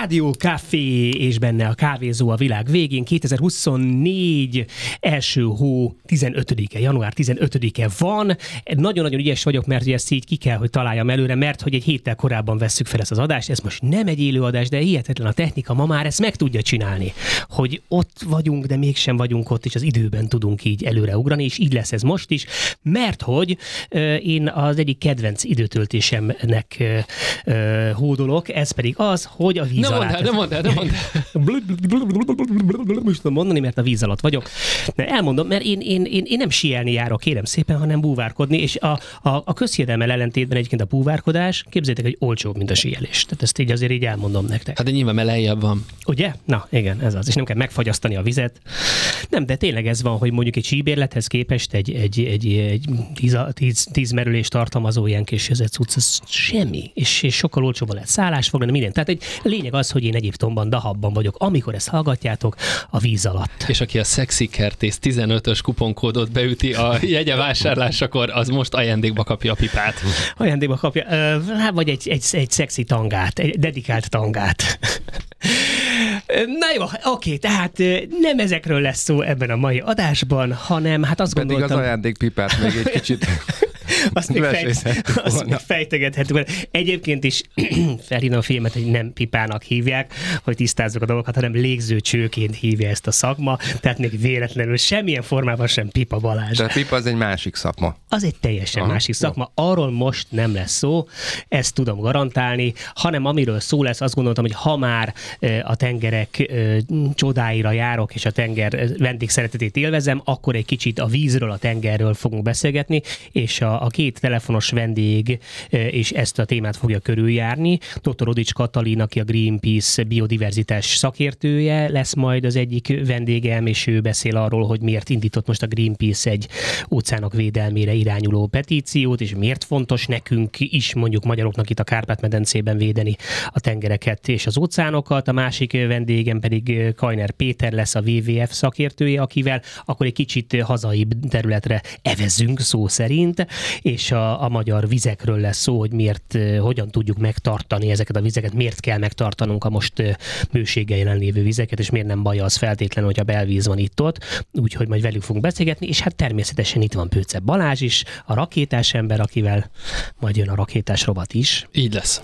Rádió Café és benne a kávézó a világ végén 2024 első hó 15-e, január 15-e van. Nagyon-nagyon ügyes vagyok, mert ugye ezt így ki kell, hogy találjam előre, mert hogy egy héttel korábban vesszük fel ezt az adást. Ez most nem egy élő adás, de hihetetlen a technika ma már ezt meg tudja csinálni, hogy ott vagyunk, de mégsem vagyunk ott, és az időben tudunk így előreugrani, és így lesz ez most is, mert hogy én az egyik kedvenc időtöltésemnek hódolok, ez pedig az, hogy a víz Nem mondd el, nem mondd el, nem mondd el. most tudom mondani, mert a víz alatt vagyok. Elmondom, mert én, én, én, én nem sielni járok, kérem szépen, hanem búvárkodni, és a, a, a közhiedelmel ellentétben egyébként a búvárkodás, képzeljétek, hogy olcsóbb, mint a síelés. Tehát ezt így azért így elmondom nektek. Hát de nyilván mert lejjebb van. Ugye? Na, igen, ez az. És nem kell megfagyasztani a vizet. Nem, de tényleg ez van, hogy mondjuk egy síbérlethez képest egy, egy, egy, egy tíz, tíz, tíz merülés tartalmazó ilyen kis ez cucc, ez semmi. És, és sokkal olcsóbban lehet szállás foglalni, minden. Tehát egy lényeg az, hogy én Egyiptomban, Dahabban vagyok, amikor ezt hallgatjátok, a víz alatt. És aki a Sexy Kertész 15-ös kuponkódot beüti a jegye vásárlásakor, az most ajándékba kapja a pipát. Ajándékba kapja, hát vagy egy, egy, egy szexi tangát, egy dedikált tangát. Na jó, oké, tehát nem ezekről lesz szó ebben a mai adásban, hanem hát azt Pedig az gondoltam... ajándékpipát még egy kicsit azt még, Mesélhetünk azt még fejtegethetünk. Egyébként is felhívom a filmet, hogy nem pipának hívják, hogy tisztázzuk a dolgokat, hanem légzőcsőként hívja ezt a szakma, tehát még véletlenül semmilyen formában sem pipa Balázs. Tehát pipa az egy másik szakma. Az egy teljesen Aha, másik jó. szakma. Arról most nem lesz szó, ezt tudom garantálni, hanem amiről szó lesz, azt gondoltam, hogy ha már a tengerek csodáira járok, és a tenger vendégszeretetét élvezem, akkor egy kicsit a vízről, a tengerről fogunk beszélgetni, és a, a két telefonos vendég ö, és ezt a témát fogja körüljárni. Dr. Odics Katalin, aki a Greenpeace biodiverzitás szakértője, lesz majd az egyik vendégem, és ő beszél arról, hogy miért indított most a Greenpeace egy óceánok védelmére irányuló petíciót, és miért fontos nekünk is, mondjuk magyaroknak itt a Kárpát-medencében védeni a tengereket és az óceánokat. A másik vendégem pedig Kajner Péter lesz a WWF szakértője, akivel akkor egy kicsit hazai területre evezünk szó szerint, és a, a magyar vizekről lesz szó, hogy miért, hogyan tudjuk megtartani ezeket a vizeket, miért kell megtartanunk a most bőséggel jelenlévő vizeket, és miért nem baj az feltétlenül, hogy a belvíz van itt-ott, úgyhogy majd velük fogunk beszélgetni, és hát természetesen itt van Pőce Balázs is, a rakétás ember, akivel majd jön a rakétás robot is, Így lesz.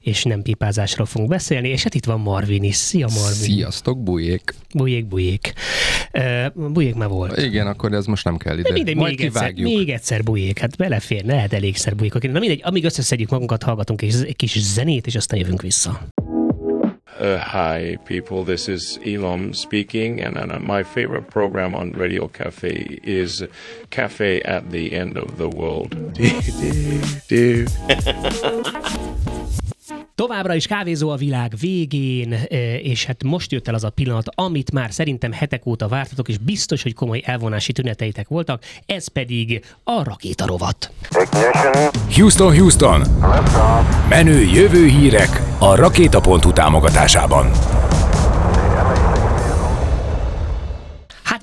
és nem pipázásról fogunk beszélni, és hát itt van Marvin is. Szia Marvin! Sziasztok, bujék! Bujék, bujék. Uh, bujék már volt. Igen, akkor ez most nem kell De ide. mindegy, Majd még egyszer, kivágjuk. még egyszer bujék, hát belefér, lehet elégszer bujék. Na mindegy, amíg összeszedjük magunkat, hallgatunk egy, egy kis zenét, és aztán jövünk vissza. Uh, hi, people. This is Elon speaking, and, and uh, my favorite program on Radio Cafe is Cafe at the End of the World. Továbbra is kávézó a világ végén, eh, és hát most jött el az a pillanat, amit már szerintem hetek óta vártatok, és biztos, hogy komoly elvonási tüneteitek voltak, ez pedig a rakétarovat. Houston, Houston! Menő jövő hírek a Rakéta.hu támogatásában.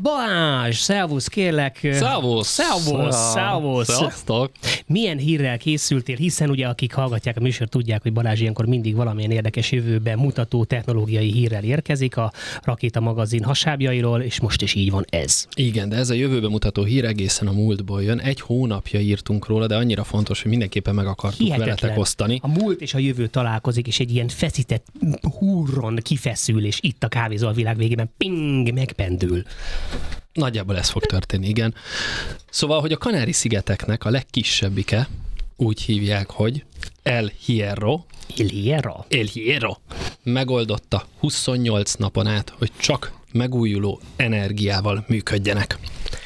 Balázs, szervusz, kérlek. Szervusz! Szervusz, szervusz. Sziasztok! Milyen hírrel készültél, hiszen ugye akik hallgatják a műsort tudják, hogy Balázs ilyenkor mindig valamilyen érdekes jövőben mutató technológiai hírrel érkezik a Rakéta magazin hasábjairól, és most is így van ez. Igen, de ez a jövőbe mutató hír egészen a múltból jön. Egy hónapja írtunk róla, de annyira fontos, hogy mindenképpen meg akartuk veletek osztani. A múlt és a jövő találkozik, és egy ilyen feszített hurron kifeszül, és itt a kávézó a világ végében ping, megpendül. Nagyjából ez fog történni, igen. Szóval, hogy a Kanári-szigeteknek a legkisebbike úgy hívják, hogy El Hierro, Il Hierro. El Hierro megoldotta 28 napon át, hogy csak megújuló energiával működjenek.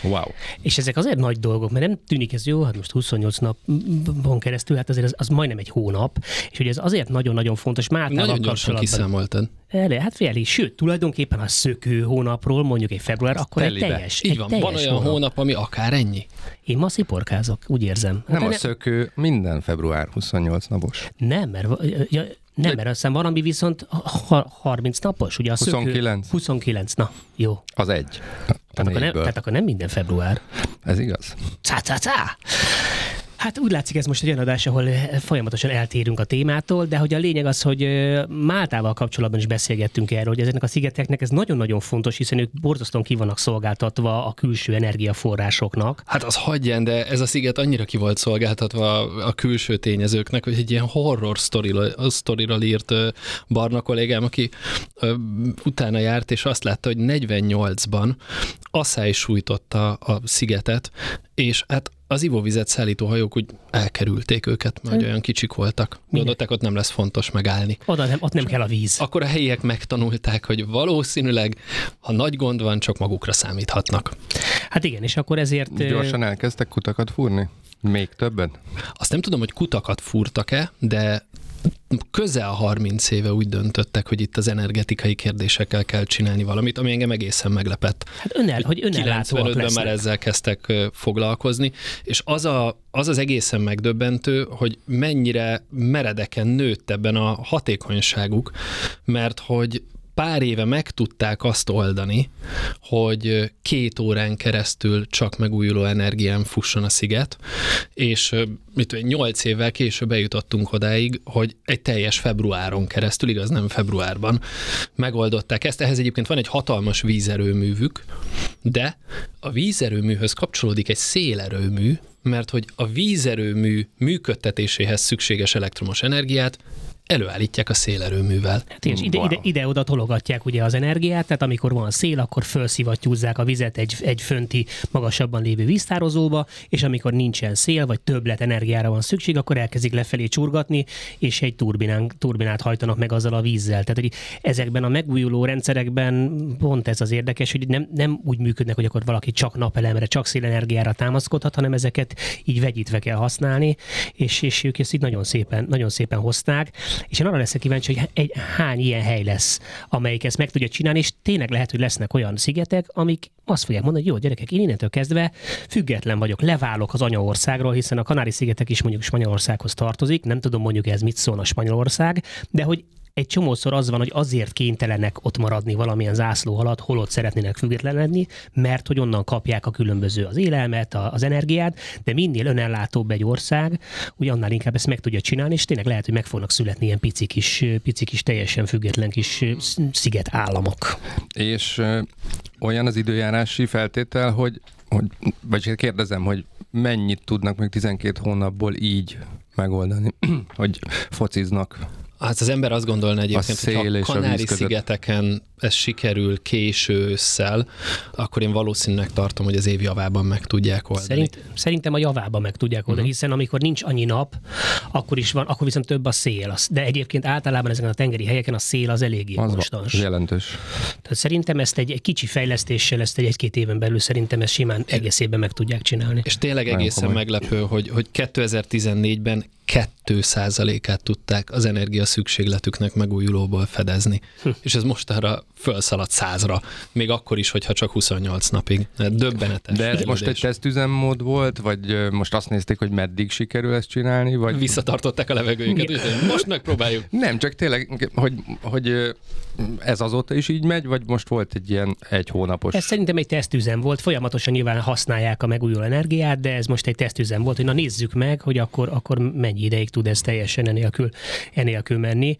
Wow. És ezek azért nagy dolgok, mert nem tűnik ez jó, hát most 28 napon keresztül, hát azért az, az majdnem egy hónap, és hogy ez azért nagyon-nagyon fontos Máltával Nagyon gyorsan kapcsolatban. kiszámoltad. Erre, hát fél, sőt, tulajdonképpen a szökő hónapról, mondjuk egy február, akkor egy telibe. teljes, Így egy van, teljes van olyan hónap. hónap, ami akár ennyi. Én ma sziporkázok, úgy érzem. Nem Hát a szökő, minden február 28 napos. Nem, mert, ja, nem, mert azt hiszem van, ami viszont ha- 30 napos, ugye a szökő... 29. 29, na, jó. Az egy. Tehát akkor, nem, tehát akkor nem minden február. Ez igaz? Cá, cá, cá. Hát úgy látszik ez most egy olyan adás, ahol folyamatosan eltérünk a témától, de hogy a lényeg az, hogy Máltával kapcsolatban is beszélgettünk erről, hogy ezeknek a szigeteknek ez nagyon-nagyon fontos, hiszen ők borzasztóan ki vannak szolgáltatva a külső energiaforrásoknak. Hát az hagyján, de ez a sziget annyira ki volt szolgáltatva a külső tényezőknek, hogy egy ilyen horror sztorira, sztorira írt Barna kollégám, aki utána járt, és azt látta, hogy 48-ban asszály sújtotta a szigetet, és hát az ivóvizet szállító hajók úgy elkerülték őket, mert olyan kicsik voltak. Gondolták, ott nem lesz fontos megállni. Oda nem, ott nem kell a víz. Akkor a helyiek megtanulták, hogy valószínűleg, ha nagy gond van, csak magukra számíthatnak. Hát igen, és akkor ezért... Gyorsan elkezdtek kutakat fúrni? Még többen? Azt nem tudom, hogy kutakat fúrtak-e, de közel 30 éve úgy döntöttek, hogy itt az energetikai kérdésekkel kell csinálni valamit, ami engem egészen meglepett. Hát önel, hogy önellátóak 95-ben már ezzel kezdtek foglalkozni, és az, a, az az egészen megdöbbentő, hogy mennyire meredeken nőtt ebben a hatékonyságuk, mert hogy pár éve meg tudták azt oldani, hogy két órán keresztül csak megújuló energián fusson a sziget, és mit tudom, nyolc évvel később bejutottunk odáig, hogy egy teljes februáron keresztül, igaz nem februárban, megoldották ezt. Ehhez egyébként van egy hatalmas vízerőművük, de a vízerőműhöz kapcsolódik egy szélerőmű, mert hogy a vízerőmű működtetéséhez szükséges elektromos energiát előállítják a szélerőművel. Hát és ide, ide, ide-oda tologatják ugye az energiát, tehát amikor van szél, akkor felszivattyúzzák a vizet egy, egy fönti, magasabban lévő víztározóba, és amikor nincsen szél, vagy többlet energiára van szükség, akkor elkezdik lefelé csurgatni, és egy turbinán, turbinát hajtanak meg azzal a vízzel. Tehát hogy ezekben a megújuló rendszerekben pont ez az érdekes, hogy nem, nem úgy működnek, hogy akkor valaki csak napelemre, csak szélenergiára támaszkodhat, hanem ezeket így vegyítve kell használni, és, és ők ezt így nagyon szépen, nagyon szépen hozták. És én arra leszek kíváncsi, hogy egy, hány ilyen hely lesz, amelyik ezt meg tudja csinálni, és tényleg lehet, hogy lesznek olyan szigetek, amik azt fogják mondani, hogy jó, gyerekek, én innentől kezdve független vagyok, leválok az anyaországról, hiszen a Kanári-szigetek is mondjuk Spanyolországhoz tartozik, nem tudom mondjuk ez mit szól a Spanyolország, de hogy egy csomószor az van, hogy azért kénytelenek ott maradni valamilyen zászló alatt, holott szeretnének függetlenedni, mert hogy onnan kapják a különböző az élelmet, az energiát, de minél önellátóbb egy ország, úgy annál inkább ezt meg tudja csinálni, és tényleg lehet, hogy meg fognak születni ilyen pici kis, pici kis teljesen független kis sziget államok. És olyan az időjárási feltétel, hogy, hogy vagy kérdezem, hogy mennyit tudnak még 12 hónapból így megoldani, hogy fociznak Hát az ember azt gondolna egyébként, hogy a Kanári-szigeteken ez sikerül késő ősszel, akkor én valószínűleg tartom, hogy az év javában meg tudják oldani. Szerint, szerintem a javában meg tudják oldani, uh-huh. hiszen amikor nincs annyi nap, akkor is van, akkor viszont több a szél. De egyébként általában ezeken a tengeri helyeken a szél az eléggé az konstans. jelentős. Tehát szerintem ezt egy, egy kicsi fejlesztéssel, ezt egy egy-két éven belül szerintem ezt simán egész évben meg tudják csinálni. És tényleg egészen meglepő, hogy, hogy 2014-ben 2%-át tudták az energia szükségletüknek megújulóból fedezni. Hm. És ez mostanra felszaladt százra, még akkor is, hogyha csak 28 napig. Döbbenetes. De ez most egy tesztüzemmód volt, vagy most azt nézték, hogy meddig sikerül ezt csinálni? Vagy... Visszatartották a levegőjüket, úgyhogy most megpróbáljuk. Nem, csak tényleg, hogy, hogy ez azóta is így megy, vagy most volt egy ilyen egy hónapos? Ez szerintem egy tesztüzem volt, folyamatosan nyilván használják a megújuló energiát, de ez most egy tesztüzem volt, hogy na nézzük meg, hogy akkor, akkor mennyi ideig tud ez teljesen enélkül, enélkül menni.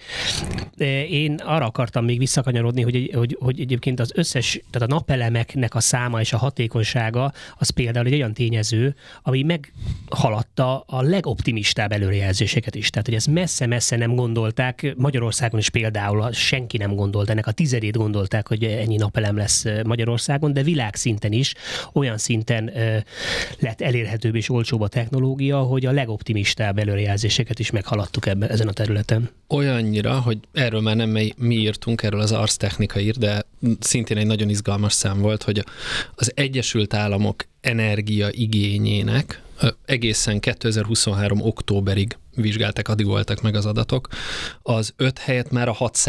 Én arra akartam még visszakanyarodni, hogy, hogy, hogy egyébként az összes, tehát a napelemeknek a száma és a hatékonysága az például egy olyan tényező, ami meghaladta a legoptimistább előrejelzéseket is. Tehát, hogy ezt messze-messze nem gondolták, Magyarországon is például senki nem gondolt, ennek a tizedét gondolták, hogy ennyi napelem lesz Magyarországon, de világszinten is olyan szinten lett elérhetőbb és olcsóbb a technológia, hogy a legoptimistább előrejelzéseket is meghaladtuk ebben ezen a területen. Olyannyira, hogy erről már nem mi írtunk, erről az Ars Technica ír, de szintén egy nagyon izgalmas szám volt, hogy az Egyesült Államok energia igényének egészen 2023. októberig vizsgálták, addig voltak meg az adatok, az 5 helyett már a 6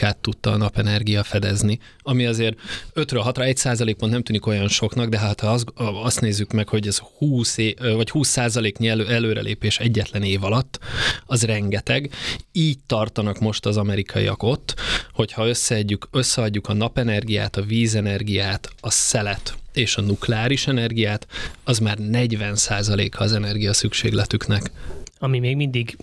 át tudta a napenergia fedezni, ami azért 5-ről 6-ra 1 százalékban nem tűnik olyan soknak, de hát ha azt, azt nézzük meg, hogy ez 20 é, vagy 20 százaléknyi elő, előrelépés egyetlen év alatt, az rengeteg. Így tartanak most az amerikaiak ott, hogyha összeadjuk, összeadjuk a napenergiát, a vízenergiát, a szelet, és a nukleáris energiát, az már 40%-a az energia szükségletüknek ami még mindig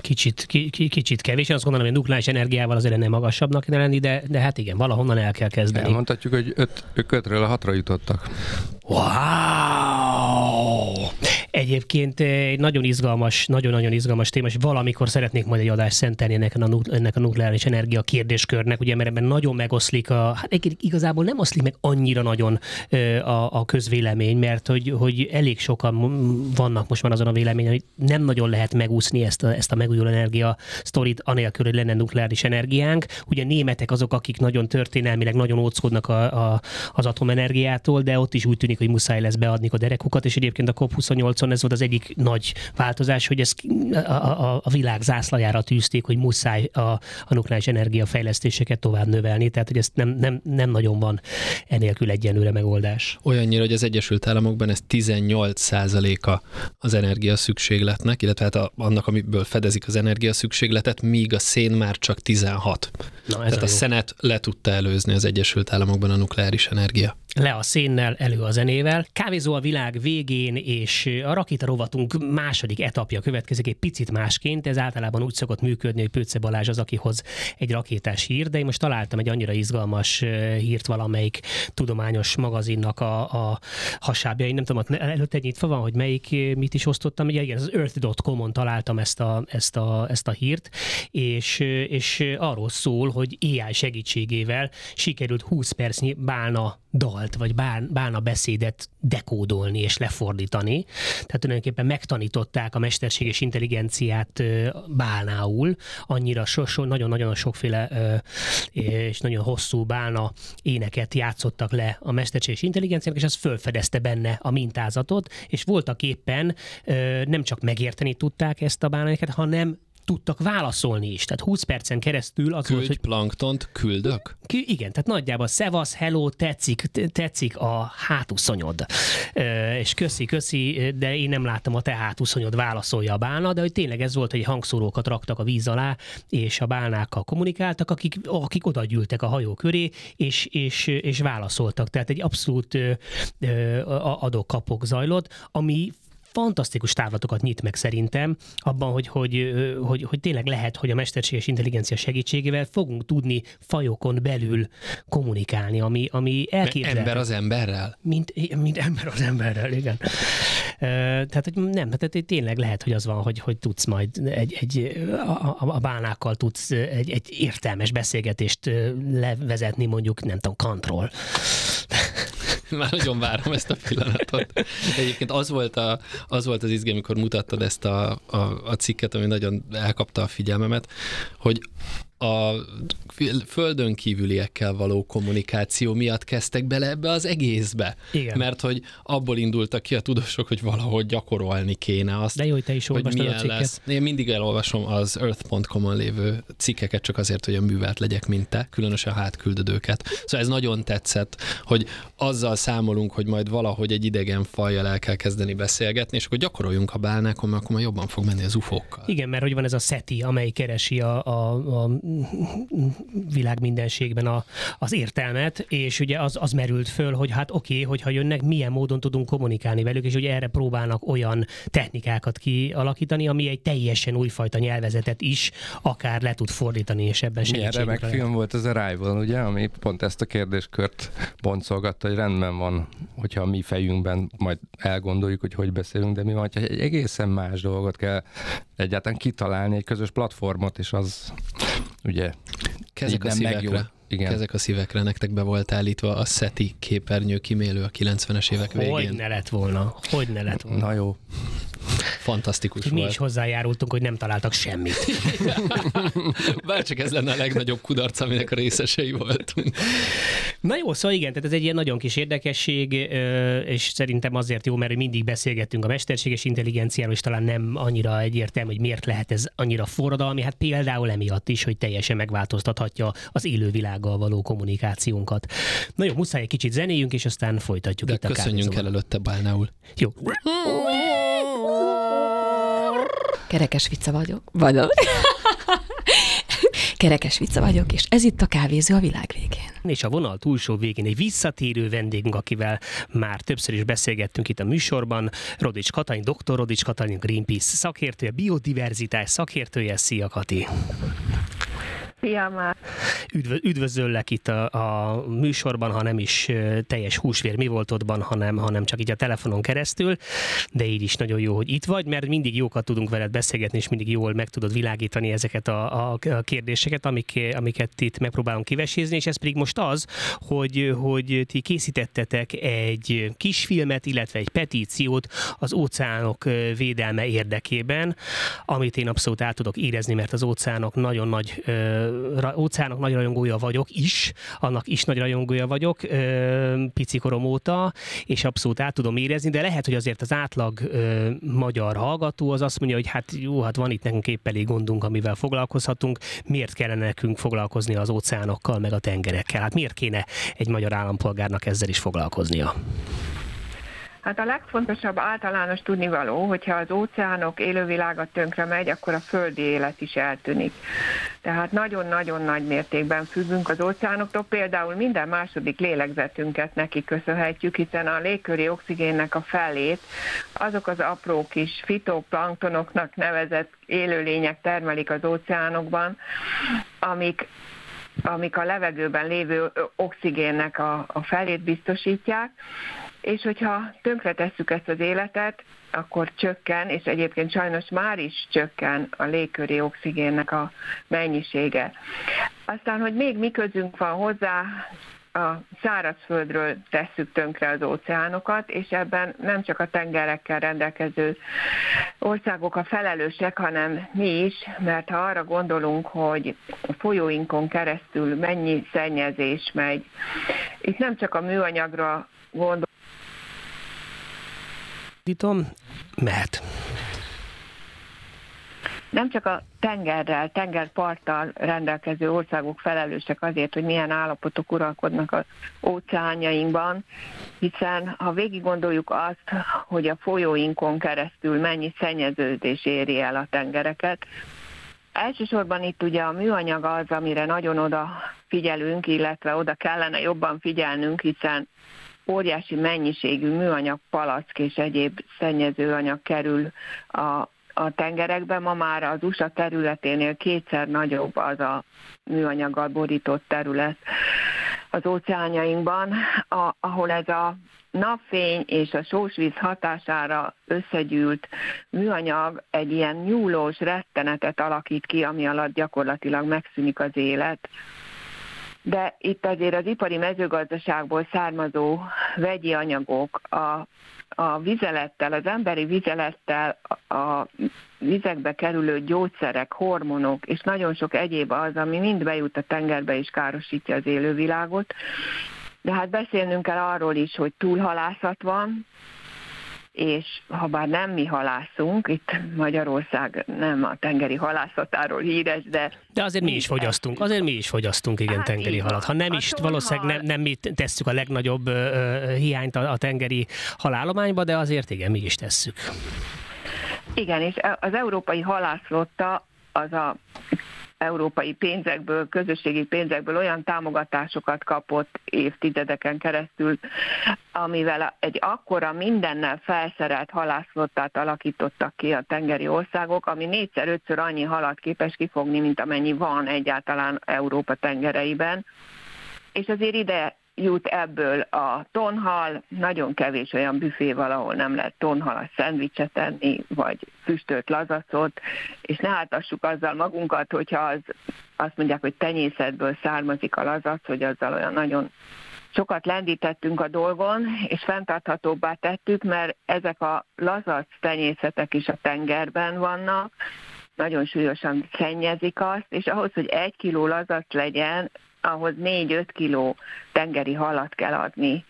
kicsit, ki, kicsit kevés. Azt gondolom, hogy a nukleáris energiával azért ennél magasabbnak kell lenni, de, de hát igen, valahonnan el kell kezdeni. Mondhatjuk, hogy öt, ők ötről a hatra jutottak. Wow! Egyébként egy nagyon izgalmas, nagyon-nagyon izgalmas téma, és valamikor szeretnék majd egy adást szentelni ennek a, ennek a nukleáris energia kérdéskörnek, ugye, mert ebben nagyon megoszlik a, hát igazából nem oszlik meg annyira nagyon a, a közvélemény, mert hogy, hogy elég sokan vannak most már azon a véleményen, hogy nem nagyon lehet megúszni ezt a, ezt a megújuló energia sztorit, anélkül, hogy lenne nukleáris energiánk. Ugye németek azok, akik nagyon történelmileg nagyon óckodnak a, a, az atomenergiától, de ott is úgy tűnik, hogy muszáj lesz beadni a derekukat, és egyébként a COP28-on ez volt az egyik nagy változás, hogy ez a, a, a világ zászlajára tűzték, hogy muszáj a, a nukleáris energiafejlesztéseket tovább növelni, tehát hogy ez nem, nem, nem nagyon van enélkül egyenlőre megoldás. Olyannyira, hogy az Egyesült Államokban ez 18 a az energia szükségletnek, illetve hát a, annak, amiből fedezik az energia szükségletet, míg a szén már csak 16. Na, ez Tehát a, szenet le tudta előzni az Egyesült Államokban a nukleáris energia le a szénnel, elő a zenével. Kávézó a világ végén, és a rakéta rovatunk második etapja következik egy picit másként. Ez általában úgy szokott működni, hogy Pőce Balázs az, aki hoz egy rakétás hír, de én most találtam egy annyira izgalmas hírt valamelyik tudományos magazinnak a, a hasábja. Én nem tudom, előtte nyitva van, hogy melyik mit is osztottam. Ugye igen, az earth.com-on találtam ezt a, ezt a, ezt a hírt, és, és arról szól, hogy AI segítségével sikerült 20 percnyi bálna dalt, vagy bán, bána beszédet dekódolni és lefordítani. Tehát tulajdonképpen megtanították a mesterséges intelligenciát bálnául, annyira nagyon-nagyon sokféle és nagyon hosszú bálna éneket játszottak le a mesterséges intelligenciának, és az fölfedezte benne a mintázatot, és voltak éppen nem csak megérteni tudták ezt a bánáikat, hanem tudtak válaszolni is. Tehát 20 percen keresztül az Küldj volt, hogy... planktont, küldök? Igen, tehát nagyjából szevasz, hello, tetszik, tetszik a hátuszonyod. És köszi, köszi, de én nem láttam a te hátuszonyod válaszolja a bálna, de hogy tényleg ez volt, hogy hangszórókat raktak a víz alá, és a bálnákkal kommunikáltak, akik, akik oda gyűltek a hajó köré, és, és, és válaszoltak. Tehát egy abszolút adok-kapok zajlott, ami fantasztikus távlatokat nyit meg szerintem abban, hogy, hogy, hogy, hogy tényleg lehet, hogy a mesterséges intelligencia segítségével fogunk tudni fajokon belül kommunikálni, ami, ami elképzelhető. Ember az emberrel? Mint, mint ember az emberrel, igen. Tehát, hogy nem, tehát tényleg lehet, hogy az van, hogy, hogy tudsz majd egy, egy a, a bánákkal tudsz egy, egy értelmes beszélgetést levezetni, mondjuk, nem tudom, kantról. Már nagyon várom ezt a pillanatot. Egyébként az volt, a, az volt az izgé, amikor mutattad ezt a, a, a cikket, ami nagyon elkapta a figyelmemet, hogy a földön kívüliekkel való kommunikáció miatt kezdtek bele ebbe az egészbe. Igen. Mert hogy abból indultak ki a tudósok, hogy valahogy gyakorolni kéne azt. De jó, hogy te is olvastad a cikket. Lesz. Én mindig elolvasom az earth.com-on lévő cikkeket, csak azért, hogy a művelt legyek, mint te, különösen a hátküldődőket. Szóval ez nagyon tetszett, hogy azzal számolunk, hogy majd valahogy egy idegen fajjal el kell kezdeni beszélgetni, és akkor gyakoroljunk a bálnákon, mert akkor majd jobban fog menni az ufókkal. Igen, mert hogy van ez a SETI, amely keresi a, a, a világ mindenségben a, az értelmet, és ugye az, az merült föl, hogy hát oké, okay, hogyha jönnek, milyen módon tudunk kommunikálni velük, és ugye erre próbálnak olyan technikákat kialakítani, ami egy teljesen újfajta nyelvezetet is akár le tud fordítani, és ebben Milyen remek film volt az Arrival, ugye, ami pont ezt a kérdéskört boncolgatta, hogy rendben van, hogyha a mi fejünkben majd elgondoljuk, hogy hogy beszélünk, de mi van, hogy egy egészen más dolgot kell egyáltalán kitalálni, egy közös platformot, és az ugye Kezek a szívekre. Igen. Kezek a szívekre, nektek be volt állítva a SETI képernyő kimélő a 90-es évek végén. Hogy ne lett volna, hogy ne lett volna. Na jó. Fantasztikus Mi volt. is hozzájárultunk, hogy nem találtak semmit. Bárcsak ez lenne a legnagyobb kudarc, aminek a részesei voltunk. Na jó, szóval igen, tehát ez egy ilyen nagyon kis érdekesség, és szerintem azért jó, mert mindig beszélgettünk a mesterséges intelligenciáról, és talán nem annyira egyértelmű, hogy miért lehet ez annyira forradalmi. Hát például emiatt is, hogy teljesen megváltoztathatja az élővilággal való kommunikációnkat. Na jó, muszáj egy kicsit zenéjünk, és aztán folytatjuk De itt a köszönjünk el előtte Bálnául. Jó. Kerekes vicca vagyok. Vagyok. Kerekes vicca vagyok, és ez itt a kávézó a világ végén. És a vonal túlsó végén egy visszatérő vendégünk, akivel már többször is beszélgettünk itt a műsorban, Rodics Katalin, dr. Rodics Katalin, Greenpeace szakértője, biodiverzitás szakértője. Szia Kati! Szia már! Üdv, üdvözöllek itt a, a műsorban, ha nem is teljes húsvér mi voltodban, hanem, hanem csak így a telefonon keresztül, de így is nagyon jó, hogy itt vagy, mert mindig jókat tudunk veled beszélgetni, és mindig jól meg tudod világítani ezeket a, a kérdéseket, amik, amiket itt megpróbálunk kivesézni, és ez pedig most az, hogy, hogy ti készítettetek egy kisfilmet, illetve egy petíciót az óceánok védelme érdekében, amit én abszolút át tudok érezni, mert az óceánok nagyon nagy óceánok nagy rajongója vagyok is, annak is nagy rajongója vagyok, pici korom óta, és abszolút át tudom érezni, de lehet, hogy azért az átlag magyar hallgató az azt mondja, hogy hát jó, hát van itt nekünk épp elég gondunk, amivel foglalkozhatunk, miért kellene nekünk foglalkozni az óceánokkal, meg a tengerekkel? Hát miért kéne egy magyar állampolgárnak ezzel is foglalkoznia? Hát a legfontosabb általános tudnivaló, hogyha az óceánok élővilága tönkre megy, akkor a földi élet is eltűnik. Tehát nagyon-nagyon nagy mértékben függünk az óceánoktól, például minden második lélegzetünket neki köszönhetjük, hiszen a légköri oxigénnek a felét azok az apró kis fitoplanktonoknak nevezett élőlények termelik az óceánokban, amik amik a levegőben lévő oxigénnek a, a felét biztosítják, és hogyha tönkretesszük ezt az életet, akkor csökken, és egyébként sajnos már is csökken a légköri oxigénnek a mennyisége. Aztán, hogy még mi közünk van hozzá, a szárazföldről tesszük tönkre az óceánokat, és ebben nem csak a tengerekkel rendelkező országok a felelősek, hanem mi is, mert ha arra gondolunk, hogy a folyóinkon keresztül mennyi szennyezés megy, itt nem csak a műanyagra gondolunk, mehet. Nem csak a tengerrel, tengerparttal rendelkező országok felelősek azért, hogy milyen állapotok uralkodnak az óceánjainkban, hiszen ha végig gondoljuk azt, hogy a folyóinkon keresztül mennyi szennyeződés éri el a tengereket, Elsősorban itt ugye a műanyag az, amire nagyon oda figyelünk, illetve oda kellene jobban figyelnünk, hiszen óriási mennyiségű műanyag palack és egyéb szennyezőanyag kerül a a tengerekben ma már az USA területénél kétszer nagyobb az a műanyaggal borított terület az óceánjainkban, a, ahol ez a napfény és a sósvíz hatására összegyűlt műanyag egy ilyen nyúlós rettenetet alakít ki, ami alatt gyakorlatilag megszűnik az élet. De itt azért az ipari mezőgazdaságból származó vegyi anyagok, a a vizelettel, az emberi vizelettel a vizekbe kerülő gyógyszerek, hormonok és nagyon sok egyéb az, ami mind bejut a tengerbe és károsítja az élővilágot. De hát beszélnünk kell arról is, hogy túlhalászat van, és ha bár nem mi halászunk, itt Magyarország nem a tengeri halászatáról híres, de... De azért mi is fogyasztunk, azért mi is fogyasztunk, igen, hát tengeri halat. Ha nem is, valószínűleg nem, nem mi tesszük a legnagyobb ö, hiányt a, a tengeri halálományba, de azért igen, mi is tesszük. Igen, és az európai halászlotta az a európai pénzekből, közösségi pénzekből olyan támogatásokat kapott évtizedeken keresztül, amivel egy akkora mindennel felszerelt halászlottát alakítottak ki a tengeri országok, ami négyszer-ötször annyi halat képes kifogni, mint amennyi van egyáltalán Európa tengereiben. És azért ide jut ebből a tonhal, nagyon kevés olyan büfé valahol nem lehet tonhalas szendvicset enni, vagy füstölt lazacot, és ne áltassuk azzal magunkat, hogyha az, azt mondják, hogy tenyészetből származik a lazac, hogy azzal olyan nagyon sokat lendítettünk a dolgon, és fenntarthatóbbá tettük, mert ezek a lazac tenyészetek is a tengerben vannak, nagyon súlyosan szennyezik azt, és ahhoz, hogy egy kiló lazac legyen, ahhoz 4-5 kiló tengeri halat kell adni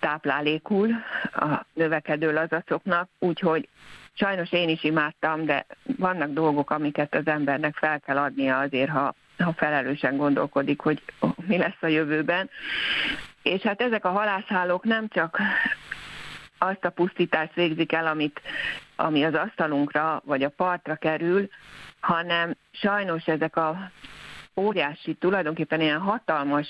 táplálékul a növekedő lazacoknak, úgyhogy sajnos én is imádtam, de vannak dolgok, amiket az embernek fel kell adnia azért, ha, ha felelősen gondolkodik, hogy mi lesz a jövőben. És hát ezek a halászhálók nem csak azt a pusztítást végzik el, amit, ami az asztalunkra vagy a partra kerül, hanem sajnos ezek a óriási, tulajdonképpen ilyen hatalmas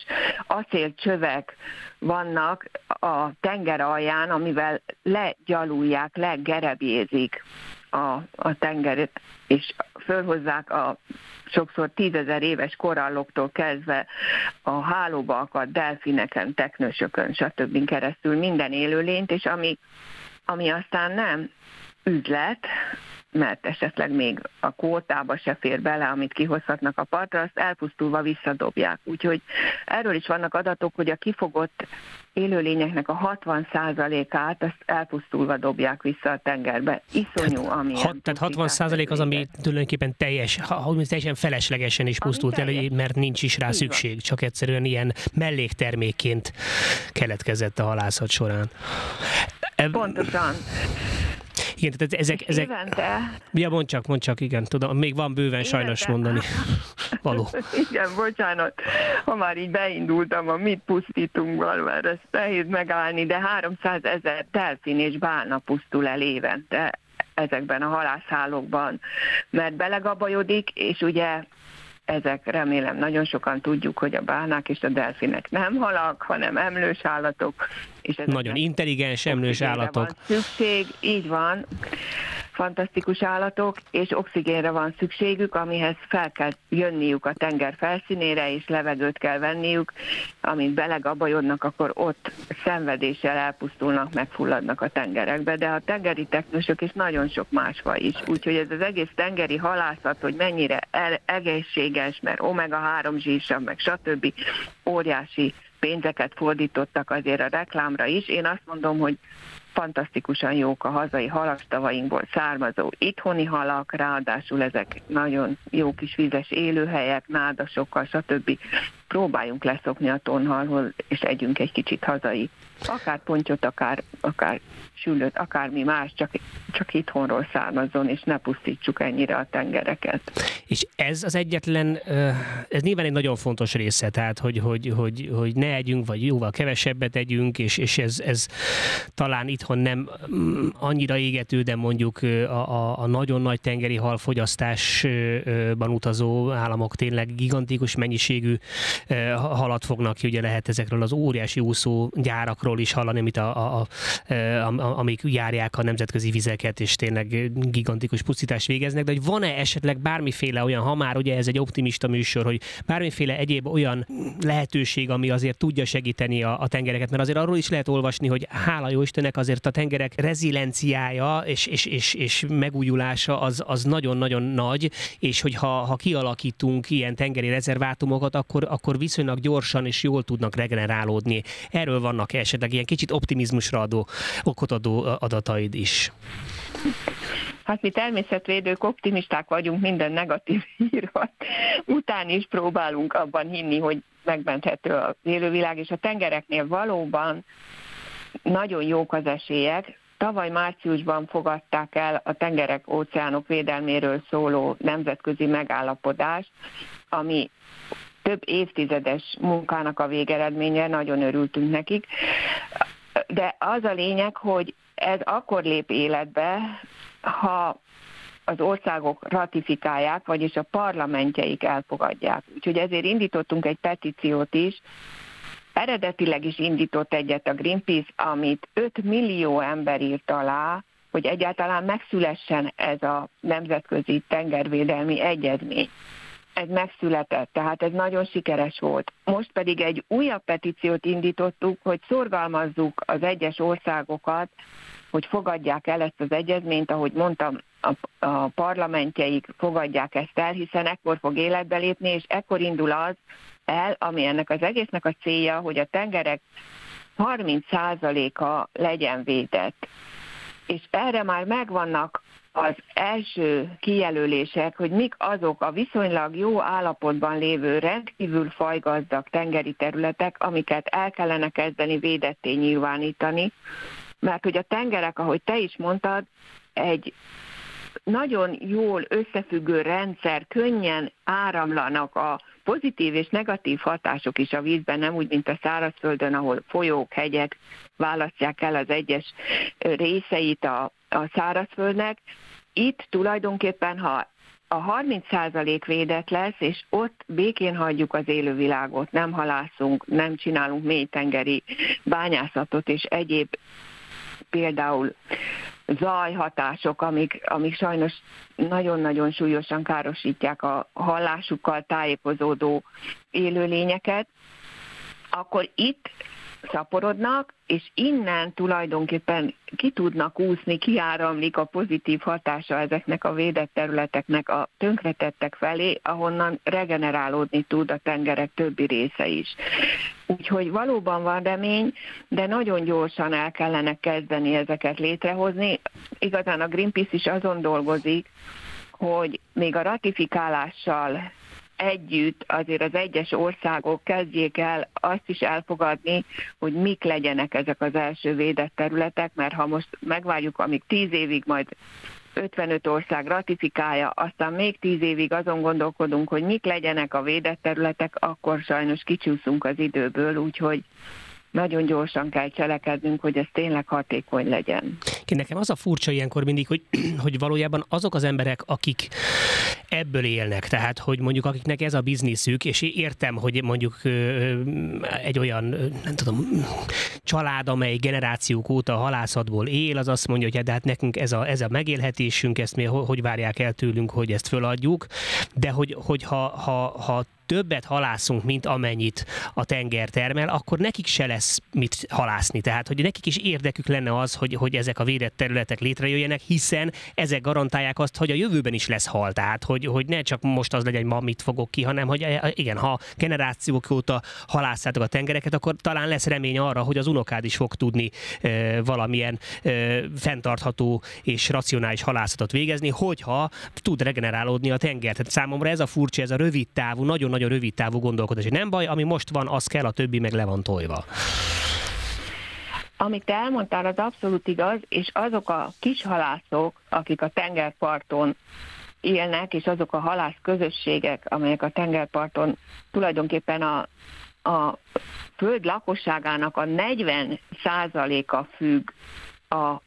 acélcsövek vannak a tenger alján, amivel legyalulják, legerebézik a, a tengeret, és fölhozzák a sokszor tízezer éves koralloktól kezdve a hálóba akadt delfineken, teknősökön, stb. keresztül minden élőlényt, és ami, ami aztán nem üzlet, mert esetleg még a kótába se fér bele, amit kihozhatnak a partra, azt elpusztulva visszadobják. Úgyhogy erről is vannak adatok, hogy a kifogott élőlényeknek a 60%-át azt elpusztulva dobják vissza a tengerbe. Iszonyú, ami. Hat, tehát 60 százalék az, ami tulajdonképpen teljes, ha, teljesen feleslegesen is pusztult el, mert nincs is rá Így szükség, van. csak egyszerűen ilyen melléktermékként keletkezett a halászat során. Pontosan. Igen, tehát ezek... ezek... Évente... Ja, mondd csak, mondd csak, igen, tudom, még van bőven évente... sajnos mondani. Való. Igen, bocsánat, ha már így beindultam, a mit pusztítunk való, ez nehéz megállni, de 300 ezer delfin és bálna pusztul el évente ezekben a halászhálókban, mert belegabajodik, és ugye ezek remélem nagyon sokan tudjuk, hogy a bálnák és a delfinek nem halak, hanem emlős állatok. És nagyon intelligens emlős állatok. Van szükség, így van fantasztikus állatok, és oxigénre van szükségük, amihez fel kell jönniük a tenger felszínére, és levegőt kell venniük, amint belegabajodnak, akkor ott szenvedéssel elpusztulnak, megfulladnak a tengerekbe, de a tengeri technusok és nagyon sok más faj is. Úgyhogy ez az egész tengeri halászat, hogy mennyire egészséges, mert omega-3 zsírsav, meg stb. óriási pénzeket fordítottak azért a reklámra is. Én azt mondom, hogy fantasztikusan jók a hazai halastavainkból származó itthoni halak, ráadásul ezek nagyon jó kis vizes élőhelyek, nádasokkal, stb. Próbáljunk leszokni a tonhalhoz, és együnk egy kicsit hazai. Akár pontyot, akár, akár sülőt, akármi más, csak, csak itthonról származzon, és ne pusztítsuk ennyire a tengereket. És ez az egyetlen, ez nyilván egy nagyon fontos része, tehát hogy, hogy, hogy, hogy ne együnk, vagy jóval kevesebbet együnk, és, és ez, ez talán itthon nem mm, annyira égető, de mondjuk a, a, a nagyon nagy tengeri halfogyasztásban utazó államok tényleg gigantikus mennyiségű halat fognak ki, ugye lehet ezekről az óriási úszó gyárakról is hallani, amit a, a, a, a amik járják a nemzetközi vizeket, és tényleg gigantikus pusztítást végeznek, de hogy van-e esetleg bármiféle olyan, ha már ugye ez egy optimista műsor, hogy bármiféle egyéb olyan lehetőség, ami azért tudja segíteni a, a tengereket, mert azért arról is lehet olvasni, hogy hála jó Istennek azért a tengerek rezilienciája és, és, és, és megújulása az, az nagyon-nagyon nagy, és hogyha ha kialakítunk ilyen tengeri rezervátumokat, akkor, akkor viszonylag gyorsan és jól tudnak regenerálódni. Erről vannak esetleg ilyen kicsit optimizmusra adó okot adó adataid is? Hát mi természetvédők optimisták vagyunk minden negatív hír után is próbálunk abban hinni, hogy megmenthető az élővilág, és a tengereknél valóban nagyon jók az esélyek. Tavaly márciusban fogadták el a tengerek óceánok védelméről szóló nemzetközi megállapodást, ami több évtizedes munkának a végeredménye, nagyon örültünk nekik de az a lényeg, hogy ez akkor lép életbe, ha az országok ratifikálják, vagyis a parlamentjeik elfogadják. Úgyhogy ezért indítottunk egy petíciót is, Eredetileg is indított egyet a Greenpeace, amit 5 millió ember írt alá, hogy egyáltalán megszülessen ez a nemzetközi tengervédelmi egyezmény ez megszületett, tehát ez nagyon sikeres volt. Most pedig egy újabb petíciót indítottuk, hogy szorgalmazzuk az egyes országokat, hogy fogadják el ezt az egyezményt, ahogy mondtam, a, a parlamentjeik fogadják ezt el, hiszen ekkor fog életbe lépni, és ekkor indul az el, ami ennek az egésznek a célja, hogy a tengerek 30%-a legyen védett. És erre már megvannak az első kijelölések, hogy mik azok a viszonylag jó állapotban lévő rendkívül fajgazdag tengeri területek, amiket el kellene kezdeni védetté nyilvánítani, mert hogy a tengerek, ahogy te is mondtad, egy nagyon jól összefüggő rendszer, könnyen áramlanak a pozitív és negatív hatások is a vízben, nem úgy, mint a szárazföldön, ahol folyók, hegyek választják el az egyes részeit a, a szárazföldnek. Itt tulajdonképpen, ha a 30% védett lesz, és ott békén hagyjuk az élővilágot, nem halászunk, nem csinálunk mélytengeri bányászatot és egyéb például zajhatások, amik, amik sajnos nagyon-nagyon súlyosan károsítják a hallásukkal tájékozódó élőlényeket, akkor itt szaporodnak, és innen tulajdonképpen ki tudnak úszni, kiáramlik a pozitív hatása ezeknek a védett területeknek a tönkretettek felé, ahonnan regenerálódni tud a tengerek többi része is. Úgyhogy valóban van remény, de nagyon gyorsan el kellene kezdeni ezeket létrehozni. Igazán a Greenpeace is azon dolgozik, hogy még a ratifikálással együtt azért az egyes országok kezdjék el azt is elfogadni, hogy mik legyenek ezek az első védett területek, mert ha most megvárjuk, amíg tíz évig majd 55 ország ratifikálja, aztán még 10 évig azon gondolkodunk, hogy mik legyenek a védett területek, akkor sajnos kicsúszunk az időből, úgyhogy nagyon gyorsan kell cselekednünk, hogy ez tényleg hatékony legyen. Nekem az a furcsa ilyenkor mindig, hogy, hogy valójában azok az emberek, akik ebből élnek, tehát hogy mondjuk akiknek ez a bizniszük, és értem, hogy mondjuk egy olyan, nem tudom, család, amely generációk óta halászatból él, az azt mondja, hogy hát de hát nekünk ez a, ez a megélhetésünk, ezt mi hogy várják el tőlünk, hogy ezt föladjuk, de hogy, hogy ha, ha, ha többet halászunk, mint amennyit a tenger termel, akkor nekik se lesz mit halászni. Tehát, hogy nekik is érdekük lenne az, hogy, hogy ezek a védett területek létrejöjjenek, hiszen ezek garantálják azt, hogy a jövőben is lesz hal. Tehát, hogy, hogy ne csak most az legyen, hogy ma mit fogok ki, hanem hogy eh, igen, ha generációk óta halászátok a tengereket, akkor talán lesz remény arra, hogy az unokád is fog tudni e, valamilyen e, fenntartható és racionális halászatot végezni, hogyha tud regenerálódni a tenger. Tehát számomra ez a furcsa, ez a rövid távú, nagyon-nagyon nagyon rövid távú gondolkodás. Nem baj, ami most van, az kell, a többi meg le van tojva. Amit elmondtál, az abszolút igaz, és azok a kis halászok, akik a tengerparton élnek, és azok a halász közösségek, amelyek a tengerparton tulajdonképpen a, a föld lakosságának a 40 százaléka függ a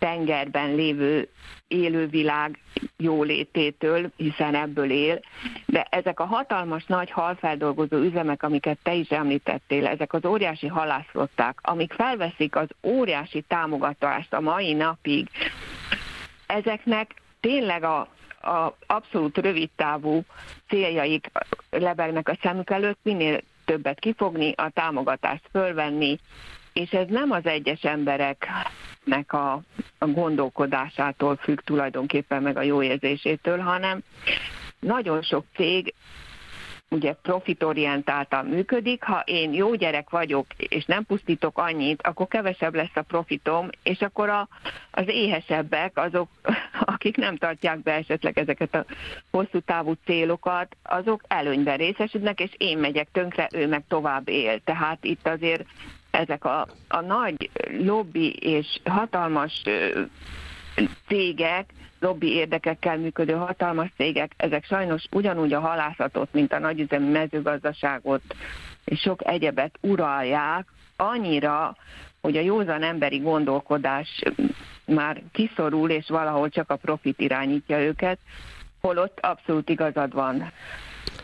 tengerben lévő élővilág jólététől, hiszen ebből él, de ezek a hatalmas nagy halfeldolgozó üzemek, amiket te is említettél, ezek az óriási halászlották, amik felveszik az óriási támogatást a mai napig, ezeknek tényleg a, a abszolút rövidtávú céljaik lebegnek a szemük előtt, minél többet kifogni, a támogatást fölvenni, és ez nem az egyes embereknek a, a gondolkodásától függ tulajdonképpen meg a jó érzésétől, hanem nagyon sok cég ugye profitorientáltan működik, ha én jó gyerek vagyok, és nem pusztítok annyit, akkor kevesebb lesz a profitom, és akkor a, az éhesebbek, azok, akik nem tartják be esetleg ezeket a hosszú távú célokat, azok előnyben részesülnek, és én megyek tönkre, ő meg tovább él. Tehát itt azért ezek a, a nagy lobby és hatalmas cégek, lobby érdekekkel működő hatalmas cégek, ezek sajnos ugyanúgy a halászatot, mint a nagyüzemi mezőgazdaságot és sok egyebet uralják, annyira, hogy a józan emberi gondolkodás már kiszorul, és valahol csak a profit irányítja őket, holott abszolút igazad van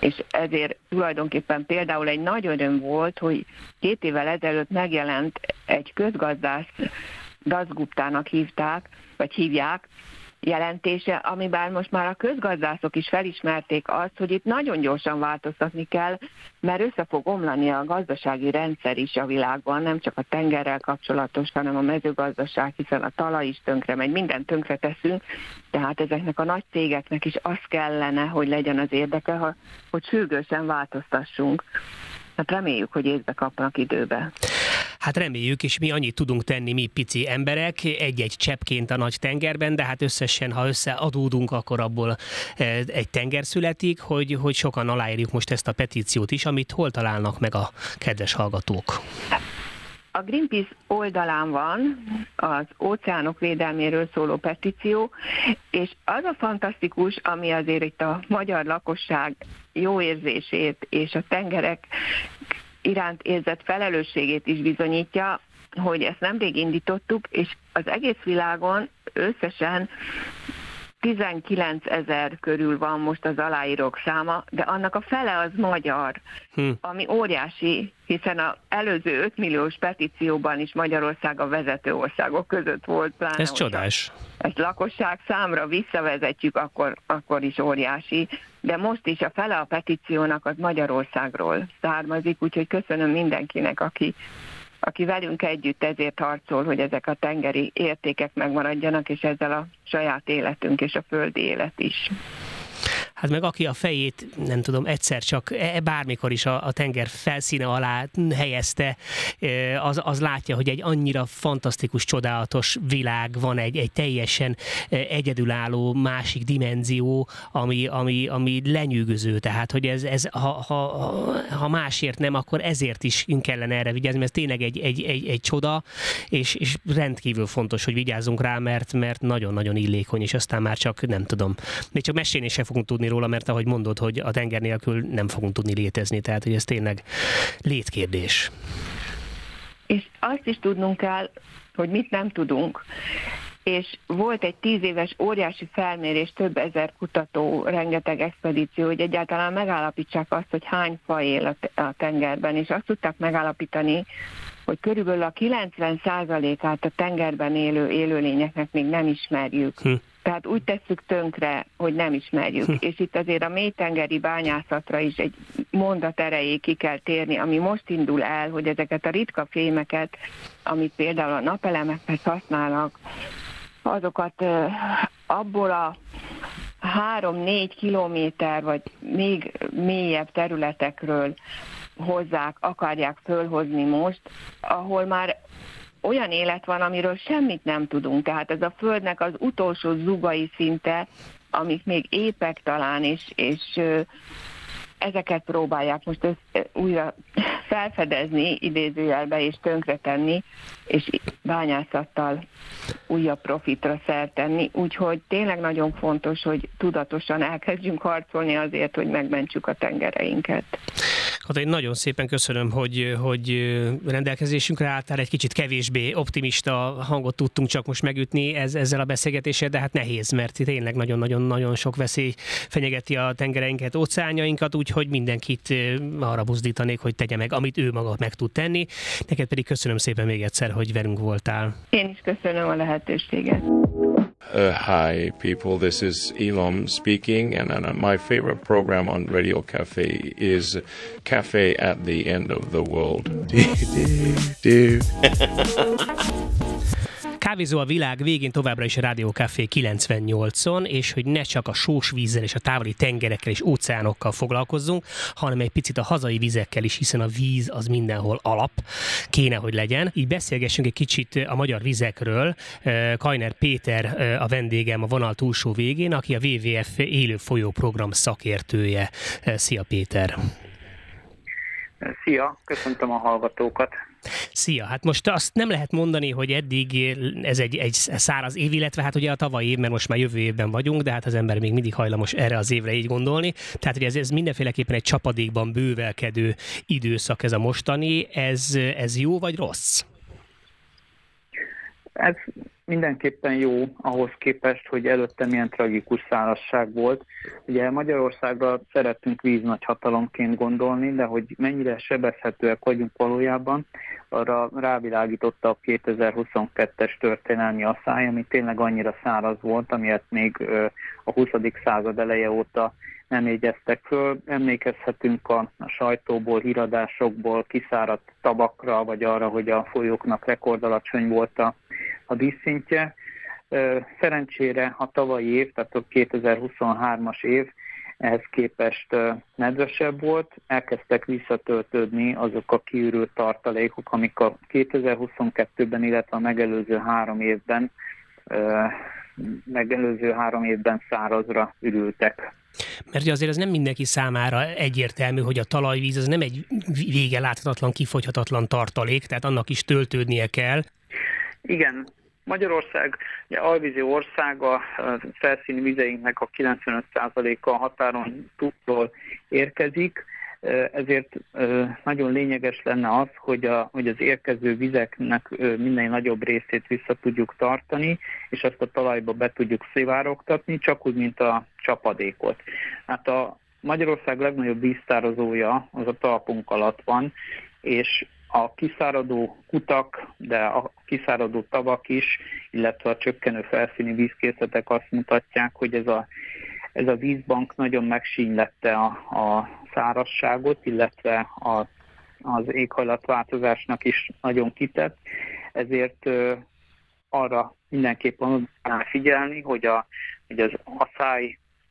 és ezért tulajdonképpen például egy nagy öröm volt, hogy két évvel ezelőtt megjelent egy közgazdász, Dazguptának hívták, vagy hívják, jelentése, amiben most már a közgazdászok is felismerték azt, hogy itt nagyon gyorsan változtatni kell, mert össze fog omlani a gazdasági rendszer is a világban, nem csak a tengerrel kapcsolatos, hanem a mezőgazdaság, hiszen a talaj is tönkre megy, minden tönkre teszünk, tehát ezeknek a nagy cégeknek is az kellene, hogy legyen az érdeke, ha, hogy sürgősen változtassunk. Hát reméljük, hogy észbe kapnak időbe. Hát reméljük, és mi annyit tudunk tenni, mi pici emberek, egy-egy cseppként a nagy tengerben, de hát összesen, ha összeadódunk, akkor abból eh, egy tenger születik, hogy, hogy sokan aláírjuk most ezt a petíciót is, amit hol találnak meg a kedves hallgatók. A Greenpeace oldalán van az óceánok védelméről szóló petíció, és az a fantasztikus, ami azért itt a magyar lakosság jó érzését és a tengerek iránt érzett felelősségét is bizonyítja, hogy ezt nemrég indítottuk, és az egész világon összesen 19 ezer körül van most az aláírók száma, de annak a fele az magyar, hm. ami óriási, hiszen az előző 5 milliós petícióban is Magyarország a vezető országok között volt. Pláne Ez csodás. Ezt lakosság számra visszavezetjük, akkor, akkor is óriási, de most is a fele a petíciónak az Magyarországról származik, úgyhogy köszönöm mindenkinek, aki aki velünk együtt ezért harcol, hogy ezek a tengeri értékek megmaradjanak, és ezzel a saját életünk és a földi élet is hát meg aki a fejét, nem tudom, egyszer csak e, bármikor is a, a tenger felszíne alá helyezte, e, az, az látja, hogy egy annyira fantasztikus, csodálatos világ van, egy, egy teljesen e, egyedülálló másik dimenzió, ami, ami, ami lenyűgöző. Tehát, hogy ez, ez ha, ha, ha másért nem, akkor ezért is kellene erre vigyázni, mert ez tényleg egy, egy, egy, egy csoda, és, és rendkívül fontos, hogy vigyázzunk rá, mert, mert nagyon-nagyon illékony, és aztán már csak nem tudom. Még csak mesélni se fogunk tudni róla, mert ahogy mondod, hogy a tenger nélkül nem fogunk tudni létezni, tehát hogy ez tényleg létkérdés. És azt is tudnunk kell, hogy mit nem tudunk. És volt egy tíz éves óriási felmérés, több ezer kutató, rengeteg expedíció, hogy egyáltalán megállapítsák azt, hogy hány faj él a tengerben, és azt tudták megállapítani, hogy körülbelül a 90%-át a tengerben élő élőlényeknek még nem ismerjük. Hm. Tehát úgy tesszük tönkre, hogy nem ismerjük. Hm. És itt azért a mélytengeri bányászatra is egy mondat erejéig ki kell térni, ami most indul el, hogy ezeket a ritka fémeket, amit például a napelemekhez használnak, azokat abból a három-négy kilométer, vagy még mélyebb területekről hozzák, akarják fölhozni most, ahol már olyan élet van, amiről semmit nem tudunk. Tehát ez a Földnek az utolsó zugai szinte, amik még épek talán, és, és ezeket próbálják most ezt újra felfedezni, idézőjelbe és tönkretenni, és bányászattal újabb profitra szertenni. Úgyhogy tényleg nagyon fontos, hogy tudatosan elkezdjünk harcolni azért, hogy megmentsük a tengereinket. én nagyon szépen köszönöm, hogy, hogy rendelkezésünkre álltál, egy kicsit kevésbé optimista hangot tudtunk csak most megütni ez, ezzel a beszélgetéssel, de hát nehéz, mert tényleg nagyon-nagyon-nagyon sok veszély fenyegeti a tengereinket, óceánjainkat, úgyhogy mindenkit arra buzdítanék, hogy tegye meg, amit ő maga meg tud tenni. Neked pedig köszönöm szépen még egyszer, hogy velünk voltál. Én is köszönöm a lehetőséget. Uh, hi, people. This is Elam speaking, and, and uh, my favorite program on Radio Cafe is Cafe at the End of the World. Kávézó a világ végén továbbra is a Rádió Café 98-on, és hogy ne csak a sós vízzel és a távoli tengerekkel és óceánokkal foglalkozzunk, hanem egy picit a hazai vizekkel is, hiszen a víz az mindenhol alap, kéne, hogy legyen. Így beszélgessünk egy kicsit a magyar vizekről. Kajner Péter a vendégem a vonal túlsó végén, aki a WWF élő folyó program szakértője. Szia Péter! Szia, köszöntöm a hallgatókat! Szia! Hát most azt nem lehet mondani, hogy eddig ez egy, egy száraz év, illetve hát ugye a tavalyi év, mert most már jövő évben vagyunk, de hát az ember még mindig hajlamos erre az évre így gondolni. Tehát, hogy ez, ez mindenféleképpen egy csapadékban bővelkedő időszak ez a mostani. Ez, ez jó vagy rossz? Ez mindenképpen jó ahhoz képest, hogy előtte milyen tragikus szárazság volt. Ugye Magyarországra szeretünk víznagyhatalomként gondolni, de hogy mennyire sebezhetőek vagyunk valójában, arra rávilágította a 2022-es történelmi asszály, ami tényleg annyira száraz volt, amilyet még a 20. század eleje óta nem égyeztek föl. Emlékezhetünk a, a sajtóból, híradásokból kiszáradt tabakra, vagy arra, hogy a folyóknak rekordalacsony volt a, a díszszintje. Szerencsére a tavalyi év, tehát a 2023-as év ehhez képest nedvesebb volt, elkezdtek visszatöltődni azok a kiürült tartalékok, amik a 2022-ben, illetve a megelőző három évben megelőző három évben szárazra ürültek. Mert azért ez nem mindenki számára egyértelmű, hogy a talajvíz az nem egy vége láthatatlan, kifogyhatatlan tartalék, tehát annak is töltődnie kell. Igen, Magyarország ugye alvízi ország, a felszíni vizeinknek a 95%-a határon túlról érkezik. ezért nagyon lényeges lenne az, hogy, a, hogy az érkező vizeknek minden nagyobb részét vissza tudjuk tartani, és azt a talajba be tudjuk szivárogtatni, csak úgy, mint a csapadékot. Hát a Magyarország legnagyobb víztározója az a talpunk alatt van, és a kiszáradó kutak, de a kiszáradó tavak is, illetve a csökkenő felszíni vízkészletek azt mutatják, hogy ez a, ez a vízbank nagyon megsínylette a, a szárasságot, illetve a, az éghajlatváltozásnak is nagyon kitett, ezért ö, arra mindenképpen figyelni, hogy, a, hogy az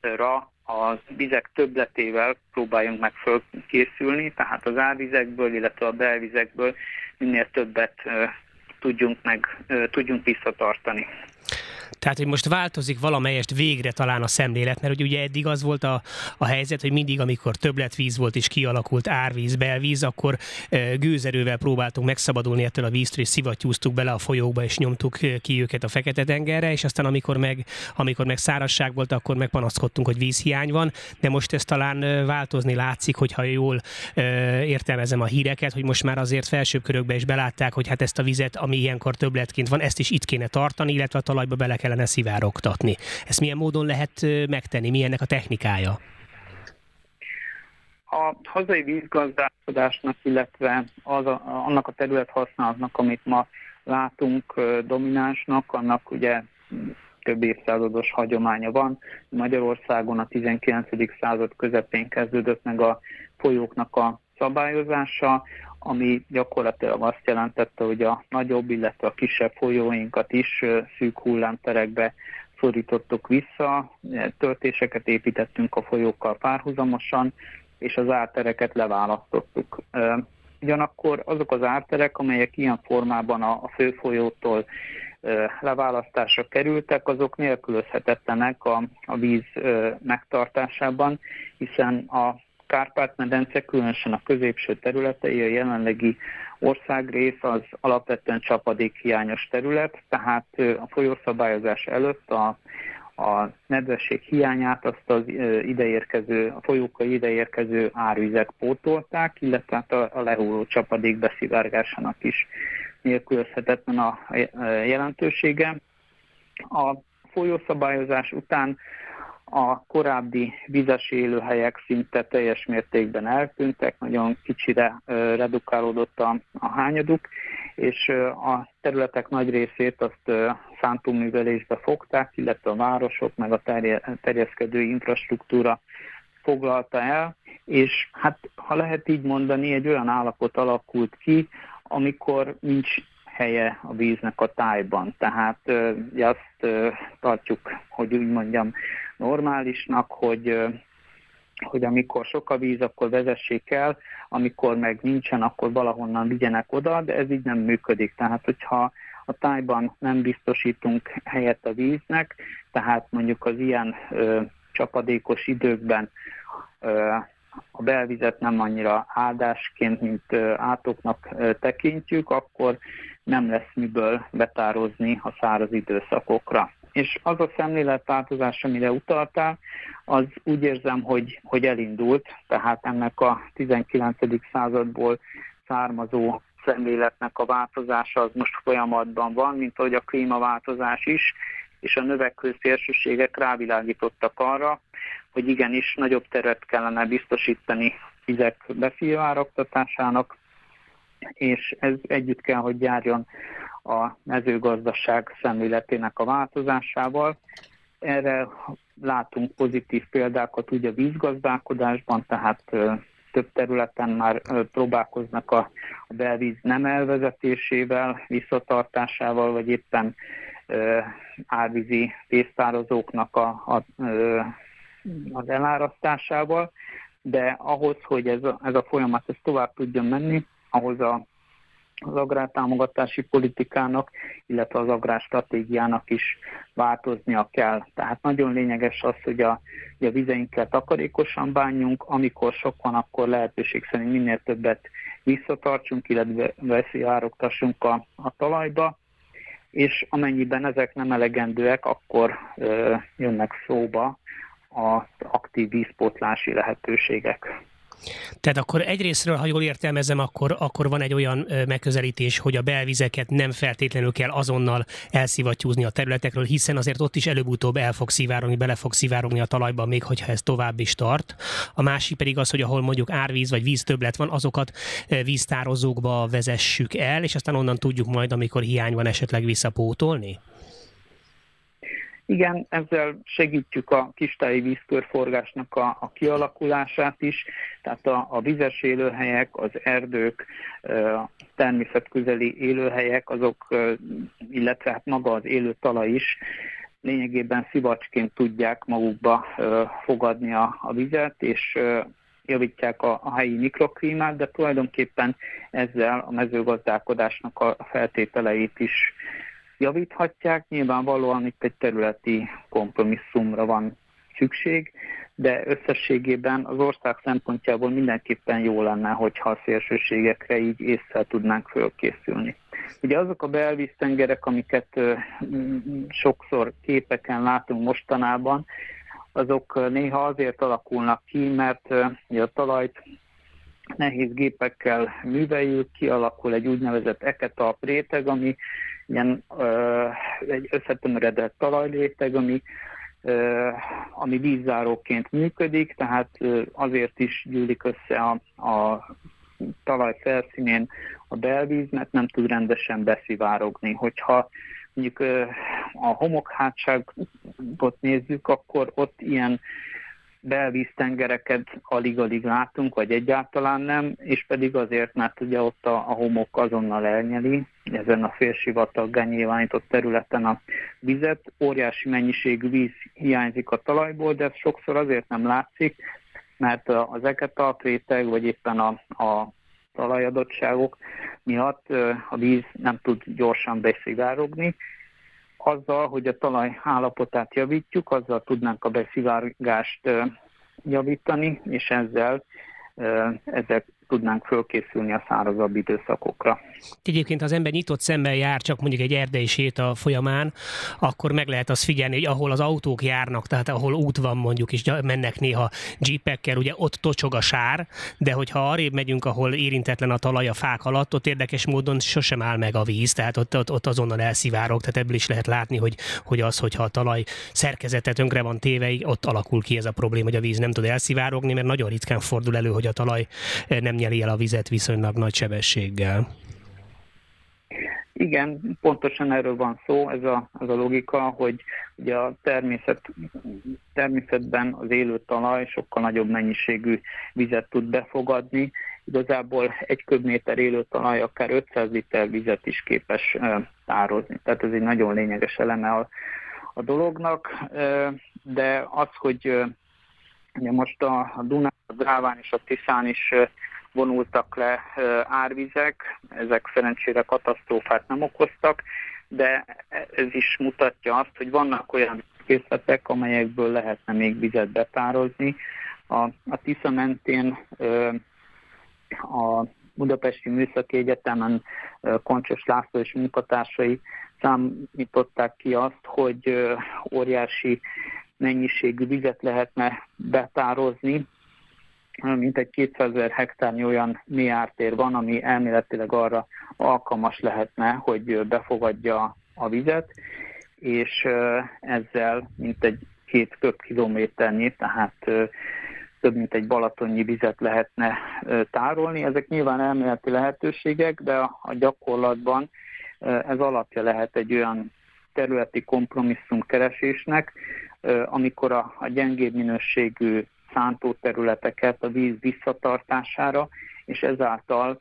asszályra a vizek többletével próbáljunk meg fölkészülni, tehát az árvizekből, illetve a belvizekből minél többet tudjunk meg, tudjunk visszatartani. Tehát, hogy most változik valamelyest végre talán a szemlélet, mert ugye eddig az volt a, a helyzet, hogy mindig, amikor többletvíz volt és kialakult árvíz, belvíz, akkor e, gőzerővel próbáltunk megszabadulni ettől a víztől, és szivattyúztuk bele a folyókba, és nyomtuk ki őket a Fekete-tengerre, és aztán amikor meg, amikor meg szárazság volt, akkor meg panaszkodtunk, hogy vízhiány van, de most ez talán változni látszik, hogyha jól e, értelmezem a híreket, hogy most már azért felsőbb körökbe is belátták, hogy hát ezt a vizet, ami ilyenkor többletként van, ezt is itt kéne tartani, illetve a talajba bele kellene kellene szivárogtatni. Ezt milyen módon lehet megtenni? Mi ennek a technikája? A hazai vízgazdálkodásnak, illetve az a, annak a terület használatnak, amit ma látunk dominánsnak, annak ugye több évszázados hagyománya van. Magyarországon a 19. század közepén kezdődött meg a folyóknak a szabályozása, ami gyakorlatilag azt jelentette, hogy a nagyobb, illetve a kisebb folyóinkat is szűk hullámterekbe szorítottuk vissza, töltéseket építettünk a folyókkal párhuzamosan, és az ártereket leválasztottuk. Ugyanakkor azok az árterek, amelyek ilyen formában a főfolyótól leválasztásra kerültek, azok nélkülözhetetlenek a, a víz megtartásában, hiszen a Kárpát-medence, különösen a középső területei, a jelenlegi országrész az alapvetően csapadékhiányos terület, tehát a folyószabályozás előtt a, a nedvesség hiányát azt az ideérkező, a folyókai ideérkező árvizek pótolták, illetve hát a, a lehulló csapadék beszivárgásának is nélkülözhetetlen a jelentősége. A folyószabályozás után a korábbi vizes élőhelyek szinte teljes mértékben eltűntek, nagyon kicsire redukálódott a, a hányaduk, és a területek nagy részét azt szántóművelésbe fogták, illetve a városok, meg a terjeszkedő infrastruktúra foglalta el, és hát ha lehet így mondani, egy olyan állapot alakult ki, amikor nincs helye a víznek a tájban. Tehát azt tartjuk, hogy úgy mondjam, normálisnak, hogy hogy amikor sok a víz, akkor vezessék el, amikor meg nincsen, akkor valahonnan vigyenek oda, de ez így nem működik. Tehát, hogyha a tájban nem biztosítunk helyet a víznek, tehát mondjuk az ilyen ö, csapadékos időkben ö, a belvizet nem annyira áldásként, mint átoknak tekintjük, akkor nem lesz miből betározni a száraz időszakokra. És az a szemléletváltozás, amire utaltál, az úgy érzem, hogy, hogy elindult, tehát ennek a 19. századból származó szemléletnek a változása az most folyamatban van, mint ahogy a klímaváltozás is, és a növekvő szélsőségek rávilágítottak arra, hogy igenis nagyobb teret kellene biztosítani vizek beszivárogtatásának, és ez együtt kell, hogy járjon a mezőgazdaság szemléletének a változásával. Erre látunk pozitív példákat ugye a vízgazdálkodásban, tehát több területen már próbálkoznak a, belvíz nem elvezetésével, visszatartásával, vagy éppen árvízi pénztározóknak a, a, az elárasztásával, de ahhoz, hogy ez a, ez a folyamat ez tovább tudjon menni, ahhoz a az agrártámogatási politikának, illetve az agrárstratégiának is változnia kell. Tehát nagyon lényeges az, hogy a, hogy a vizeinkkel takarékosan bánjunk, amikor sok van, akkor lehetőség szerint minél többet visszatartsunk, illetve veszélyároktassunk a, a talajba, és amennyiben ezek nem elegendőek, akkor ö, jönnek szóba az aktív vízpótlási lehetőségek. Tehát akkor egyrésztről, ha jól értelmezem, akkor, akkor van egy olyan megközelítés, hogy a belvizeket nem feltétlenül kell azonnal elszivattyúzni a területekről, hiszen azért ott is előbb-utóbb el fog szivárogni, bele fog szivárogni a talajba, még hogyha ez tovább is tart. A másik pedig az, hogy ahol mondjuk árvíz vagy víz többlet van, azokat víztározókba vezessük el, és aztán onnan tudjuk majd, amikor hiány van, esetleg visszapótolni? Igen, ezzel segítjük a kistáji vízkörforgásnak a, a kialakulását is, tehát a, a vizes élőhelyek, az erdők, természetközeli élőhelyek, azok, illetve hát maga az élő talaj is lényegében szivacsként tudják magukba fogadni a, a vizet, és javítják a, a helyi mikroklímát, de tulajdonképpen ezzel a mezőgazdálkodásnak a feltételeit is javíthatják. Nyilvánvalóan itt egy területi kompromisszumra van szükség, de összességében az ország szempontjából mindenképpen jó lenne, hogyha a szélsőségekre így észre tudnánk fölkészülni. Ugye azok a belvíztengerek, amiket sokszor képeken látunk mostanában, azok néha azért alakulnak ki, mert ugye a talajt nehéz gépekkel műveljük, kialakul egy úgynevezett eketalp réteg, ami ilyen ö, egy összetömöredett talajréteg, ami, ö, ami vízzáróként működik, tehát ö, azért is gyűlik össze a, a talaj felszínén a belvíz, mert nem tud rendesen beszivárogni. Hogyha mondjuk a homokhátságot nézzük, akkor ott ilyen belvíztengereket alig-alig látunk, vagy egyáltalán nem, és pedig azért, mert ugye ott a, a homok azonnal elnyeli, ezen a félsivataggá nyilvánított területen a vizet, óriási mennyiségű víz hiányzik a talajból, de ez sokszor azért nem látszik, mert az eketalpréteg, vagy éppen a, a talajadottságok miatt a víz nem tud gyorsan beszivárogni, azzal, hogy a talaj állapotát javítjuk, azzal tudnánk a beszivárgást javítani, és ezzel ezek tudnánk fölkészülni a szárazabb időszakokra. Egyébként, ha az ember nyitott szemmel jár csak mondjuk egy erdei séta folyamán, akkor meg lehet azt figyelni, hogy ahol az autók járnak, tehát ahol út van mondjuk, és mennek néha jeepekkel, ugye ott tocsog a sár, de hogyha arrébb megyünk, ahol érintetlen a talaj a fák alatt, ott érdekes módon sosem áll meg a víz, tehát ott, ott, ott azonnal elszivárog, tehát ebből is lehet látni, hogy, hogy az, hogyha a talaj szerkezete tönkre van téve, ott alakul ki ez a probléma, hogy a víz nem tud elszivárogni, mert nagyon ritkán fordul elő, hogy a talaj nem nem nyeli el a vizet viszonylag nagy sebességgel. Igen, pontosan erről van szó, ez a, ez a logika, hogy ugye a természet, természetben az élő talaj sokkal nagyobb mennyiségű vizet tud befogadni. Igazából egy köbméter élő talaj akár 500 liter vizet is képes tározni. Tehát ez egy nagyon lényeges eleme a, a dolognak, de az, hogy ugye most a, Dunán, a Dráván és a Tiszán is vonultak le árvizek, ezek szerencsére katasztrófát nem okoztak, de ez is mutatja azt, hogy vannak olyan készletek, amelyekből lehetne még vizet betározni. A, a Tisza mentén a Budapesti Műszaki Egyetemen Koncsos László és munkatársai számították ki azt, hogy óriási mennyiségű vizet lehetne betározni, mint egy 200 ezer hektárnyi olyan mélyártér van, ami elméletileg arra alkalmas lehetne, hogy befogadja a vizet, és ezzel mint egy két köbkilométernyi, tehát több mint egy balatonnyi vizet lehetne tárolni. Ezek nyilván elméleti lehetőségek, de a gyakorlatban ez alapja lehet egy olyan területi kompromisszum keresésnek, amikor a gyengébb minőségű szántóterületeket a víz visszatartására, és ezáltal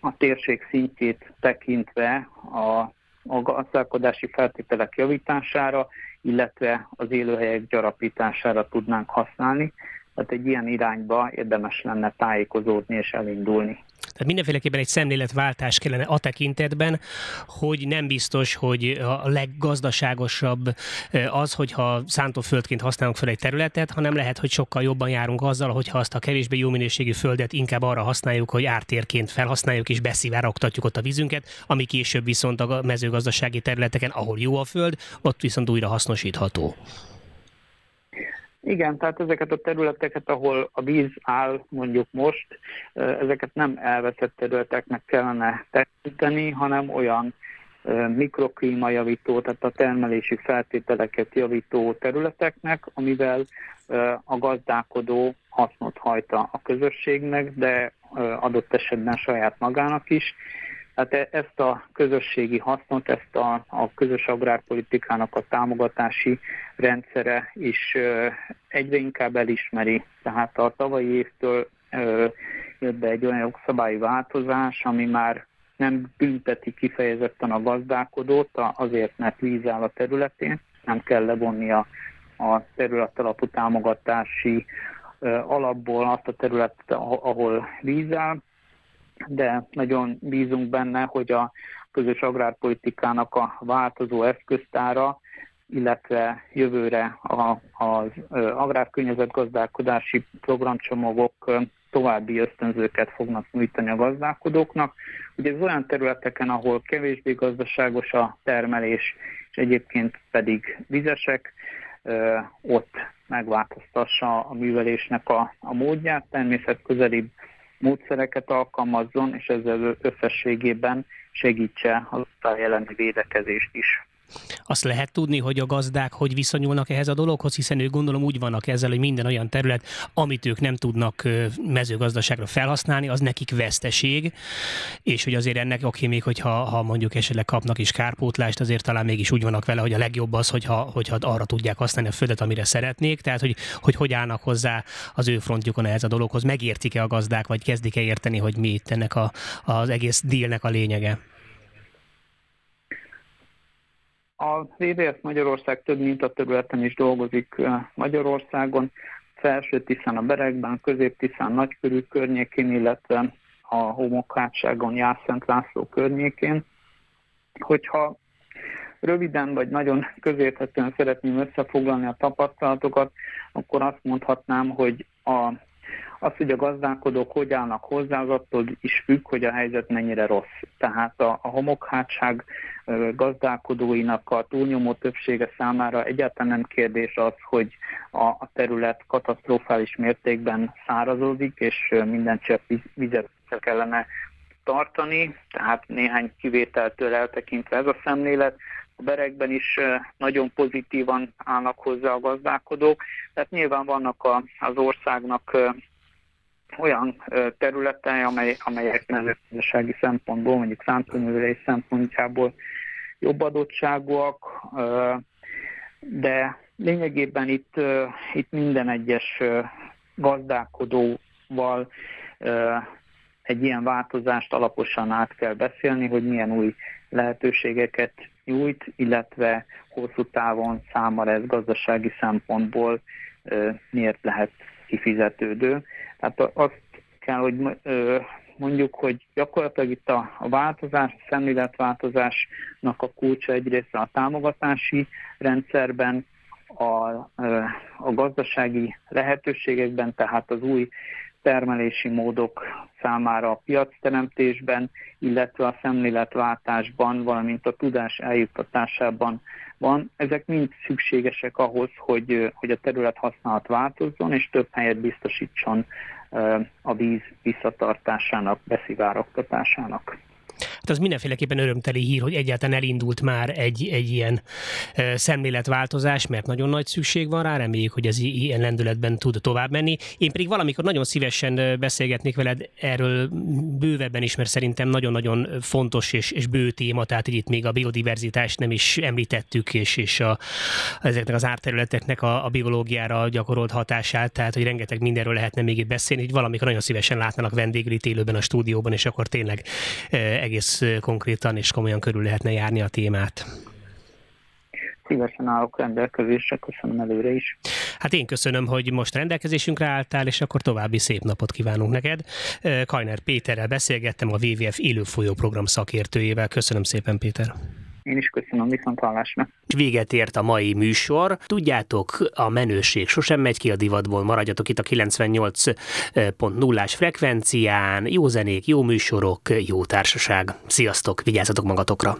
a térség szintjét tekintve a, a gazdálkodási feltételek javítására, illetve az élőhelyek gyarapítására tudnánk használni. Tehát egy ilyen irányba érdemes lenne tájékozódni és elindulni. Tehát mindenféleképpen egy szemléletváltás kellene a tekintetben, hogy nem biztos, hogy a leggazdaságosabb az, hogyha szántóföldként használunk fel egy területet, hanem lehet, hogy sokkal jobban járunk azzal, hogyha azt a kevésbé jó minőségű földet inkább arra használjuk, hogy ártérként felhasználjuk és beszivárogtatjuk ott a vízünket, ami később viszont a mezőgazdasági területeken, ahol jó a föld, ott viszont újra hasznosítható. Igen, tehát ezeket a területeket, ahol a víz áll mondjuk most, ezeket nem elveszett területeknek kellene tekinteni, hanem olyan mikroklímajavító, tehát a termelési feltételeket javító területeknek, amivel a gazdálkodó hasznot hajta a közösségnek, de adott esetben saját magának is. Tehát e, ezt a közösségi hasznot, ezt a, a közös agrárpolitikának a támogatási rendszere is egyre inkább elismeri. Tehát a tavalyi évtől jött be egy olyan jogszabályi változás, ami már nem bünteti kifejezetten a gazdálkodót azért, mert víz áll a területén, nem kell levonni a, a területalapú támogatási alapból azt a területet, ahol víz áll, de nagyon bízunk benne, hogy a közös agrárpolitikának a változó eszköztára, illetve jövőre az agrárkörnyezetgazdálkodási programcsomagok további ösztönzőket fognak nyújtani a gazdálkodóknak. Ugye ez olyan területeken, ahol kevésbé gazdaságos a termelés, és egyébként pedig vizesek, ott megváltoztassa a művelésnek a, a módját, természetközelibb módszereket alkalmazzon, és ezzel összességében segítse az elleni védekezést is. Azt lehet tudni, hogy a gazdák hogy viszonyulnak ehhez a dologhoz, hiszen ők gondolom úgy vannak ezzel, hogy minden olyan terület, amit ők nem tudnak mezőgazdaságra felhasználni, az nekik veszteség, és hogy azért ennek, oké, még hogyha ha mondjuk esetleg kapnak is kárpótlást, azért talán mégis úgy vannak vele, hogy a legjobb az, hogyha, hogyha arra tudják használni a földet, amire szeretnék, tehát hogy, hogy hogy állnak hozzá az ő frontjukon ehhez a dologhoz, megértik-e a gazdák, vagy kezdik-e érteni, hogy mi itt ennek a, az egész dílnek a lényege? A VDS Magyarország több mint a területen is dolgozik Magyarországon, felső Tiszán a Berekben, közép Tiszán Nagykörű környékén, illetve a homokhátságon Jászent László környékén. Hogyha röviden vagy nagyon közérthetően szeretném összefoglalni a tapasztalatokat, akkor azt mondhatnám, hogy a az, hogy a gazdálkodók hogy állnak hozzá, az attól is függ, hogy a helyzet mennyire rossz. Tehát a, a homokhátság gazdálkodóinak a túlnyomó többsége számára egyáltalán nem kérdés az, hogy a, a terület katasztrofális mértékben szárazodik, és minden csepp vizet kellene tartani, tehát néhány kivételtől eltekintve ez a szemlélet. A berekben is nagyon pozitívan állnak hozzá a gazdálkodók, tehát nyilván vannak a, az országnak olyan területei, amely, amelyek mezőgazdasági szempontból, mondjuk szántóművelés szempontjából jobb adottságúak, de lényegében itt, itt minden egyes gazdálkodóval egy ilyen változást alaposan át kell beszélni, hogy milyen új lehetőségeket nyújt, illetve hosszú távon számára ez gazdasági szempontból miért lehet kifizetődő. Tehát azt kell, hogy mondjuk, hogy gyakorlatilag itt a, változás, a szemléletváltozásnak a kulcsa egyrészt a támogatási rendszerben, a, a gazdasági lehetőségekben, tehát az új termelési módok számára a piacteremtésben, illetve a szemléletváltásban, valamint a tudás eljuttatásában van. Ezek mind szükségesek ahhoz, hogy, hogy a terület használat változzon, és több helyet biztosítson a víz visszatartásának, beszivárogtatásának. Hát az mindenféleképpen örömteli hír, hogy egyáltalán elindult már egy, egy ilyen szemléletváltozás, mert nagyon nagy szükség van rá, reméljük, hogy ez ilyen lendületben tud tovább menni. Én pedig valamikor nagyon szívesen beszélgetnék veled erről bővebben is, mert szerintem nagyon-nagyon fontos és, és bő téma, tehát itt még a biodiverzitást nem is említettük, és, és a, ezeknek az árterületeknek a, a biológiára gyakorolt hatását, tehát hogy rengeteg mindenről lehetne még itt beszélni, hogy valamikor nagyon szívesen látnának vendégül itt élőben a stúdióban, és akkor tényleg egész konkrétan és komolyan körül lehetne járni a témát. Szívesen állok rendelkezésre, köszönöm előre is. Hát én köszönöm, hogy most rendelkezésünkre álltál, és akkor további szép napot kívánunk neked. Kajner Péterrel beszélgettem, a WWF élőfolyó program szakértőjével. Köszönöm szépen, Péter. Én is köszönöm, viszont hallásra. Véget ért a mai műsor. Tudjátok, a menőség sosem megy ki a divatból, maradjatok itt a 98.0-ás frekvencián, jó zenék, jó műsorok, jó társaság. Sziasztok, vigyázzatok magatokra!